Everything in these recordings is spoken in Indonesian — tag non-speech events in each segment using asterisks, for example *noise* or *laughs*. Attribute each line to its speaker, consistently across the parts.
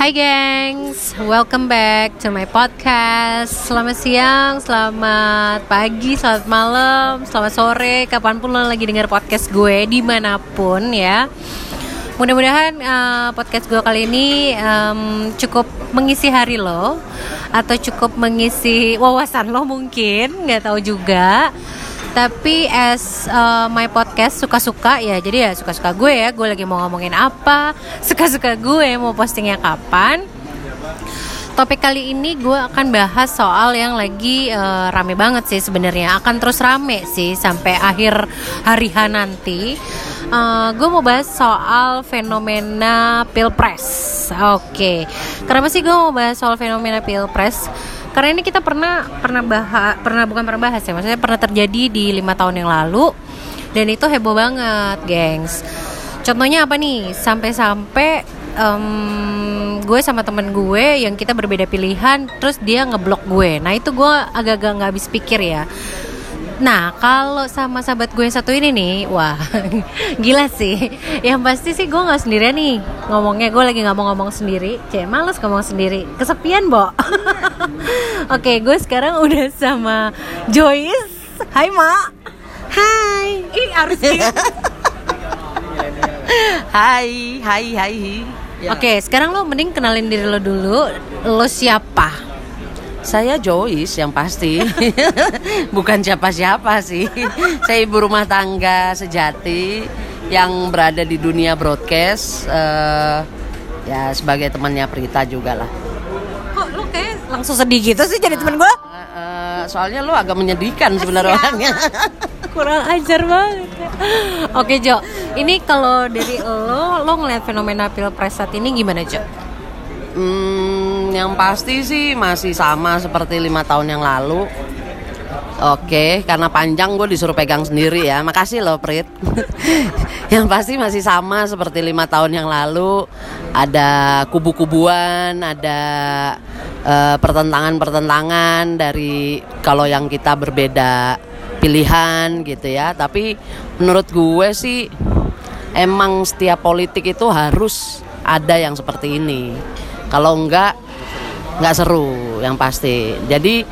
Speaker 1: Hai gengs, welcome back to my podcast. Selamat siang, selamat pagi, selamat malam, selamat sore Kapan pun lo lagi denger podcast gue, di mana pun ya. Mudah-mudahan uh, podcast gue kali ini um, cukup mengisi hari lo Atau cukup mengisi wawasan lo mungkin, nggak tahu juga tapi as uh, my podcast suka-suka ya jadi ya suka-suka gue ya. Gue lagi mau ngomongin apa *laughs* suka-suka gue mau postingnya kapan. Topik kali ini gue akan bahas soal yang lagi uh, rame banget sih sebenarnya. Akan terus rame sih sampai akhir hari H nanti. Uh, gue mau bahas soal fenomena pilpres. Oke. Okay. kenapa sih gue mau bahas soal fenomena pilpres karena ini kita pernah pernah bahas pernah bukan pernah bahas ya maksudnya pernah terjadi di lima tahun yang lalu dan itu heboh banget gengs contohnya apa nih sampai-sampai um, gue sama temen gue yang kita berbeda pilihan terus dia ngeblok gue nah itu gue agak-agak nggak habis pikir ya Nah, kalau sama sahabat gue satu ini nih, wah, *laughs* gila sih. Yang pasti sih gue nggak sendirian nih ngomongnya. Gue lagi nggak mau ngomong sendiri. Cek males ngomong sendiri. Kesepian, Bo. *laughs* *laughs* Oke, gue sekarang udah sama Joyce. Hai, Mak. Hai. Ih, harus. *laughs*
Speaker 2: Hai, hai, hai.
Speaker 1: Ya. Oke, sekarang lo mending kenalin diri lo dulu. Lo siapa?
Speaker 2: Saya Joyce yang pasti *laughs* Bukan siapa-siapa sih Saya ibu rumah tangga sejati Yang berada di dunia broadcast uh, Ya sebagai temannya Prita juga lah
Speaker 1: langsung sedih gitu sih jadi teman gue? Uh,
Speaker 2: uh, soalnya lu agak menyedihkan sebenarnya orangnya *laughs*
Speaker 1: Kurang ajar banget Oke Jo, ini kalau dari lo, lo ngeliat fenomena pilpres saat ini gimana Jo?
Speaker 2: Hmm, yang pasti sih masih sama seperti lima tahun yang lalu. Oke, karena panjang gue disuruh pegang sendiri ya. Makasih loh Prit. *laughs* yang pasti masih sama seperti lima tahun yang lalu. Ada kubu-kubuan, ada uh, pertentangan-pertentangan dari kalau yang kita berbeda pilihan gitu ya. Tapi menurut gue sih emang setiap politik itu harus ada yang seperti ini kalau enggak nggak seru yang pasti jadi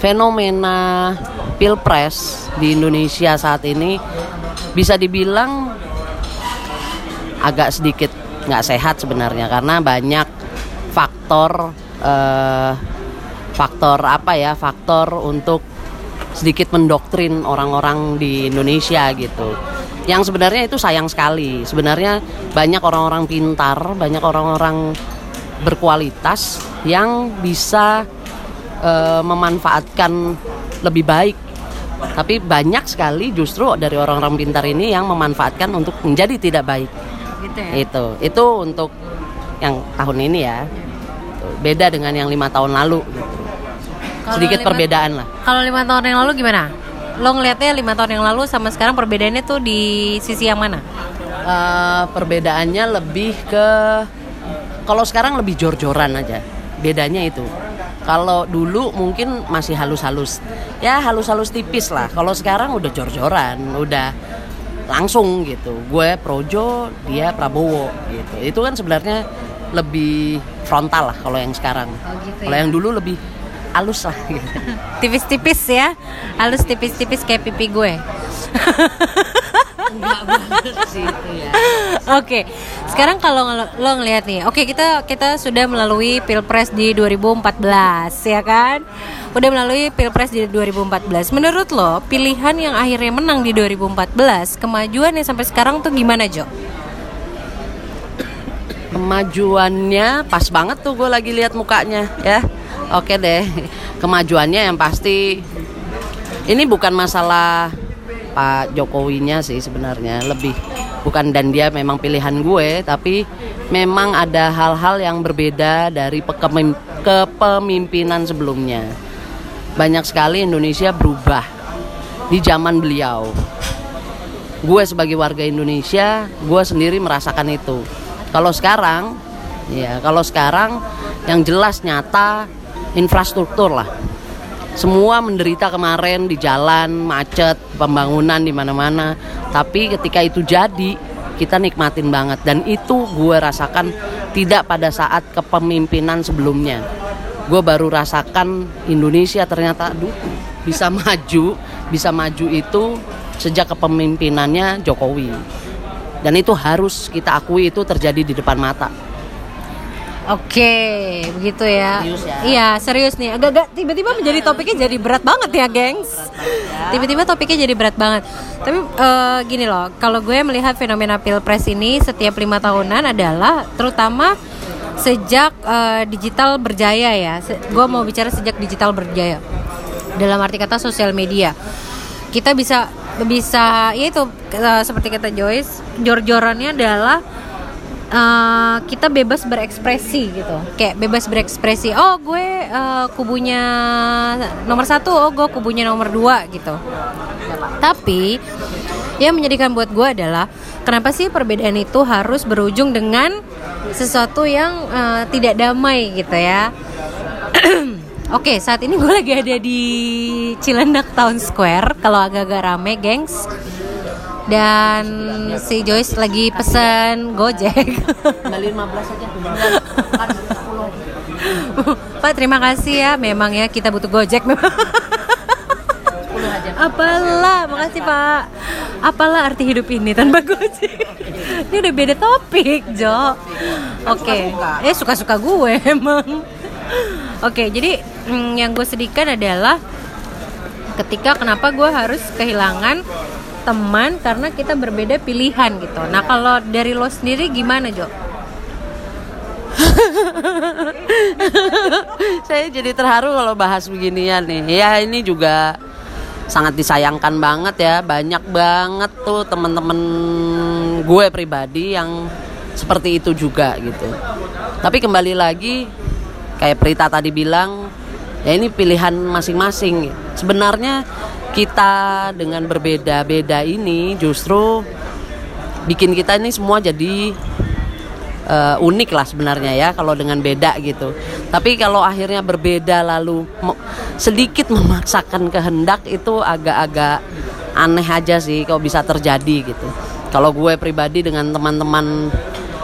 Speaker 2: fenomena pilpres di Indonesia saat ini bisa dibilang agak sedikit nggak sehat sebenarnya karena banyak faktor eh, faktor apa ya faktor untuk sedikit mendoktrin orang-orang di Indonesia gitu. Yang sebenarnya itu sayang sekali. Sebenarnya banyak orang-orang pintar banyak orang-orang berkualitas yang bisa uh, memanfaatkan lebih baik. Tapi banyak sekali justru dari orang-orang pintar ini yang memanfaatkan untuk menjadi tidak baik. Gitu ya? itu itu untuk yang tahun ini ya beda dengan yang lima tahun lalu gitu. sedikit lima, perbedaan lah
Speaker 1: kalau lima tahun yang lalu gimana lo ngelihatnya lima tahun yang lalu sama sekarang perbedaannya tuh di sisi yang mana?
Speaker 2: Uh, perbedaannya lebih ke kalau sekarang lebih jor-joran aja. Bedanya itu. Kalau dulu mungkin masih halus-halus. Ya halus-halus tipis lah. Kalau sekarang udah jor-joran, udah langsung gitu. Gue Projo, dia Prabowo gitu. Itu kan sebenarnya lebih frontal lah kalau yang sekarang. Oh, gitu kalau ya? yang dulu lebih halus lah gitu. *laughs*
Speaker 1: tipis-tipis ya halus tipis-tipis kayak pipi gue
Speaker 2: Enggak banget sih itu ya. *laughs*
Speaker 1: Oke, okay. sekarang kalau lo ngelihat nih, oke okay, kita kita sudah melalui pilpres di 2014 ya kan? Udah melalui pilpres di 2014. Menurut lo, pilihan yang akhirnya menang di 2014, kemajuan yang sampai sekarang tuh gimana Jo?
Speaker 2: Kemajuannya pas banget tuh gue lagi lihat mukanya ya. Oke deh kemajuannya yang pasti. Ini bukan masalah Pak Jokowinya sih sebenarnya lebih bukan dan dia memang pilihan gue tapi memang ada hal-hal yang berbeda dari kepemimpinan sebelumnya. Banyak sekali Indonesia berubah di zaman beliau. Gue sebagai warga Indonesia gue sendiri merasakan itu kalau sekarang ya kalau sekarang yang jelas nyata infrastruktur lah semua menderita kemarin di jalan macet pembangunan di mana-mana tapi ketika itu jadi kita nikmatin banget dan itu gue rasakan tidak pada saat kepemimpinan sebelumnya. Gue baru rasakan Indonesia ternyata aduh bisa *laughs* maju, bisa maju itu sejak kepemimpinannya Jokowi. Dan itu harus kita akui itu terjadi di depan mata.
Speaker 1: Oke, begitu ya.
Speaker 2: Serius ya?
Speaker 1: Iya, serius nih. Agak-agak tiba-tiba menjadi topiknya jadi berat banget ya, gengs. Tiba-tiba topiknya jadi berat banget. Tapi eh, gini loh, kalau gue melihat fenomena pilpres ini setiap lima tahunan adalah terutama sejak eh, digital berjaya ya. Se- gue mau bicara sejak digital berjaya. Dalam arti kata sosial media. Kita bisa bisa ya itu eh, seperti kata Joyce, jor-jorannya adalah eh, kita bebas berekspresi gitu. Kayak bebas berekspresi oh gue eh, kubunya nomor satu oh gue kubunya nomor dua gitu. Tapi yang menjadikan buat gue adalah kenapa sih perbedaan itu harus berujung dengan sesuatu yang eh, tidak damai gitu ya *clears throat* Oke, saat ini gue lagi ada di Cilandak Town Square. Kalau agak-agak rame, gengs. Dan si Joyce lagi pesen Gojek.
Speaker 2: Kembali 15 aja.
Speaker 1: Pak, terima kasih ya. Memang ya kita butuh Gojek memang. Apalah, makasih Pak. Apalah arti hidup ini tanpa Gojek? Ini udah beda topik, Jo. Oke. Eh suka-suka gue *laughs* emang. Oke, jadi mm, yang gue sedihkan adalah ketika kenapa gue harus kehilangan teman karena kita berbeda pilihan gitu. Nah kalau dari lo sendiri gimana Jo? *laughs*
Speaker 2: Saya jadi terharu kalau bahas beginian nih. Ya ini juga sangat disayangkan banget ya. Banyak banget tuh temen-temen gue pribadi yang seperti itu juga gitu. Tapi kembali lagi kayak Prita tadi bilang, ya ini pilihan masing-masing. Sebenarnya kita dengan berbeda-beda ini justru bikin kita ini semua jadi eh, unik lah sebenarnya ya kalau dengan beda gitu. Tapi kalau akhirnya berbeda lalu sedikit memaksakan kehendak itu agak-agak aneh aja sih kalau bisa terjadi gitu. Kalau gue pribadi dengan teman-teman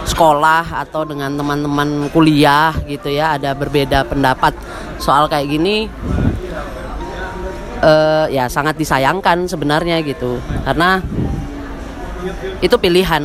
Speaker 2: sekolah atau dengan teman-teman kuliah gitu ya ada berbeda pendapat soal kayak gini eh, ya sangat disayangkan sebenarnya gitu. Karena itu pilihan.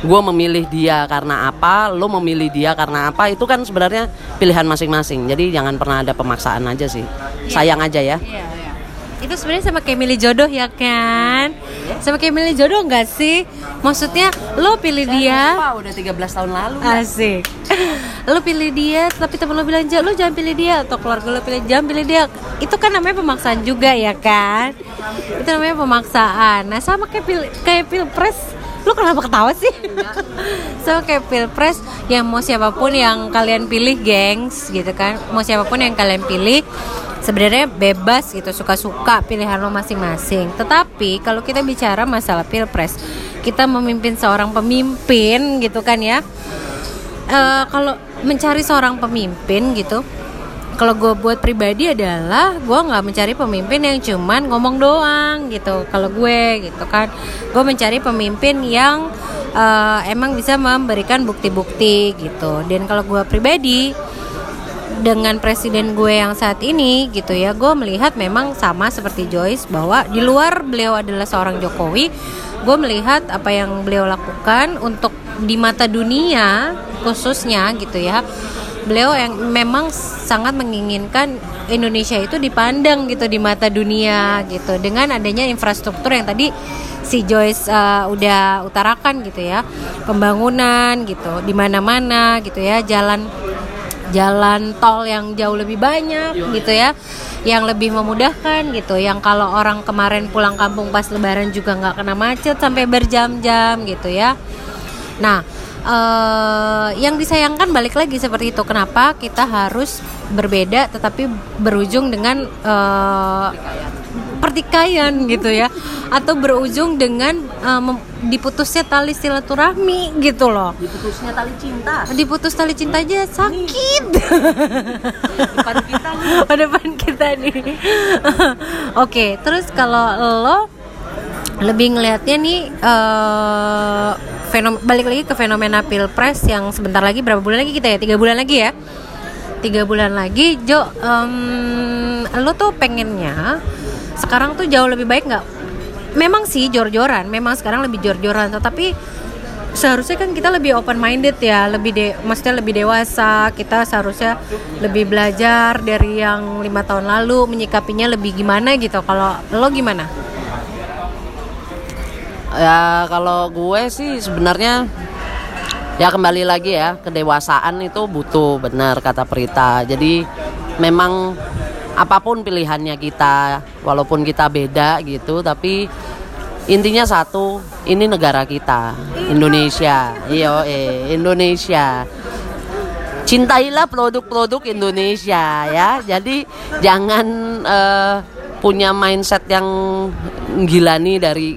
Speaker 2: Gue memilih dia karena apa lo memilih dia karena apa itu kan sebenarnya pilihan masing-masing. Jadi jangan pernah ada pemaksaan aja sih. Sayang aja ya.
Speaker 1: Iya, iya. Itu sebenarnya sama kayak milih jodoh ya kan? Sama kayak milih jodoh nggak sih? Maksudnya lo pilih dia.
Speaker 2: Apa, udah 13 tahun lalu
Speaker 1: Asik. *laughs* Lo pilih dia Tapi temen lo bilang "Ja, Lo jangan pilih dia. Atau keluarga lo pilih Jangan pilih dia. Itu kan namanya pemaksaan juga ya kan? Itu namanya pemaksaan. Nah sama kayak pil kayak pilpres. Lo kenapa ketawa sih? *laughs* sama kayak pilpres Yang mau siapa pun yang kalian pilih gengs Gitu kan? Mau siapa pun yang kalian pilih sebenarnya bebas gitu suka-suka pilihan lo masing-masing. Tetapi kalau kita bicara masalah pilpres, kita memimpin seorang pemimpin gitu kan ya. Eh, kalau mencari seorang pemimpin gitu, kalau gue buat pribadi adalah gue nggak mencari pemimpin yang cuman ngomong doang gitu. Kalau gue gitu kan, gue mencari pemimpin yang eh, emang bisa memberikan bukti-bukti gitu. Dan kalau gue pribadi dengan presiden gue yang saat ini gitu ya. Gue melihat memang sama seperti Joyce bahwa di luar beliau adalah seorang Jokowi gue melihat apa yang beliau lakukan untuk di mata dunia khususnya gitu ya. Beliau yang memang sangat menginginkan Indonesia itu dipandang gitu di mata dunia gitu. Dengan adanya infrastruktur yang tadi si Joyce uh, udah utarakan gitu ya. Pembangunan gitu di mana-mana gitu ya. Jalan jalan tol yang jauh lebih banyak gitu ya yang lebih memudahkan gitu yang kalau orang kemarin pulang kampung pas lebaran juga nggak kena macet sampai berjam-jam gitu ya. Nah eh, yang disayangkan balik lagi seperti itu kenapa kita harus berbeda tetapi berujung dengan eh, pertikaian gitu ya. Atau berujung dengan eh, mem- diputusnya tali silaturahmi gitu loh.
Speaker 2: Diputusnya tali cinta.
Speaker 1: Diputus tali cinta aja sakit.
Speaker 2: Depan kita nih.
Speaker 1: Pada *laughs* depan kita nih. *laughs* Oke terus kalau lo lebih ngelihatnya nih uh, fenom balik lagi ke fenomena pilpres yang sebentar lagi berapa bulan lagi kita ya? Tiga bulan lagi ya? Tiga bulan lagi. Jo um, lo tuh pengennya sekarang tuh jauh lebih baik nggak? Memang sih jor-joran. Memang sekarang lebih jor-joran. Tetapi seharusnya kan kita lebih open minded ya. Lebih de maksudnya lebih dewasa. Kita seharusnya lebih belajar dari yang lima tahun lalu. Menyikapinya lebih gimana gitu. Kalau lo gimana?
Speaker 2: Ya kalau gue sih sebenarnya ya kembali lagi ya kedewasaan itu butuh benar kata Prita. Jadi memang apa pun pilihannya kita walaupun kita beda gitu tapi intinya satu ini negara kita Indonesia. Iyo eh Indonesia. Cintailah produk-produk Indonesia ya. Jadi jangan uh, punya mindset yang gila nih dari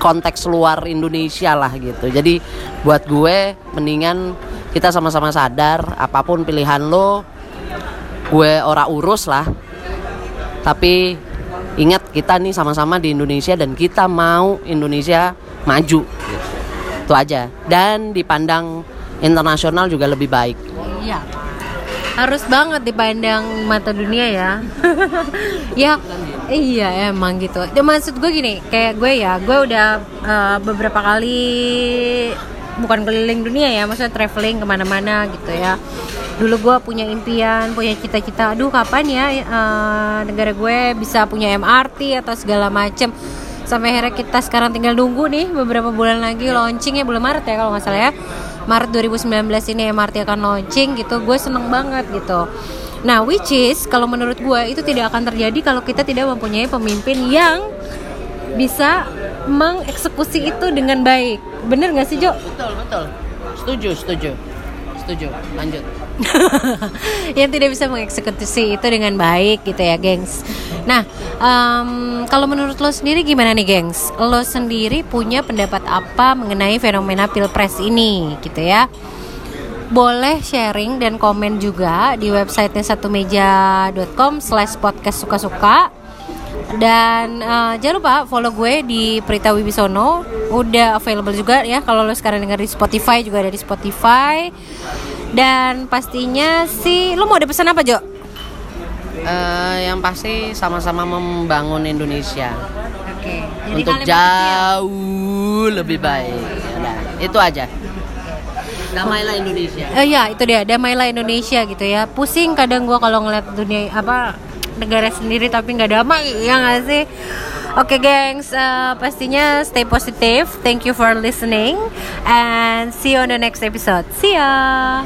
Speaker 2: konteks luar Indonesia lah gitu. Jadi buat gue mendingan kita sama-sama sadar apa pun pilihan lo gue ora urus lah. Tapi ingat kita nih sama-sama di Indonesia dan kita mau Indonesia maju. Itu aja. Dan dipandang internasional juga lebih baik.
Speaker 1: Iya. Harus banget dipandang mata dunia ya. *laughs* Ya iya emang gitu. Ya, maksud gue gini kayak gue ya gue udah uh, beberapa kali bukan keliling dunia ya maksudnya traveling ke mana-mana gitu ya. Dulu gue punya impian punya cita-cita aduh kapan ya uh, negara gue bisa punya MRT atau segala macem. Sampai akhirnya kita sekarang tinggal nunggu nih beberapa bulan lagi launching ya bulan Maret ya kalau nggak salah ya. Maret 2019 ini MRT akan launching gitu gue seneng banget gitu. Nah which is kalau menurut gue itu tidak akan terjadi kalau kita tidak mempunyai pemimpin yang bisa mengeksekusi itu dengan baik. Bener nggak sih Jo?
Speaker 2: betul betul. Setuju setuju. Setuju. Lanjut. *laughs*
Speaker 1: Yang tidak bisa mengeksekusi itu dengan baik gitu ya gengs. Nah um, kalau menurut lo sendiri gimana nih gengs? Lo sendiri punya pendapat apa mengenai fenomena pilpres ini gitu ya? Boleh sharing dan komen juga di websitenya satu meja.com slash podcast suka-suka dan uh, jangan lupa follow gue di Prita Wibisono udah available juga ya kalau lo sekarang dengar di Spotify juga ada di Spotify dan pastinya sih lo mau ada pesan apa Jo?
Speaker 2: Uh, yang pasti sama-sama membangun Indonesia
Speaker 1: Oke. Okay.
Speaker 2: untuk jauh lebih baik. Nah, itu aja. Damailah Indonesia.
Speaker 1: Eh ya, itu dia, damailah Indonesia gitu ya. Pusing kadang gua kalau ngeliat dunia apa negara sendiri tapi nggak damai ya nggak sih? Oke okay, gengs, uh, pastinya stay positive. Thank you for listening and see you on the next episode. See ya.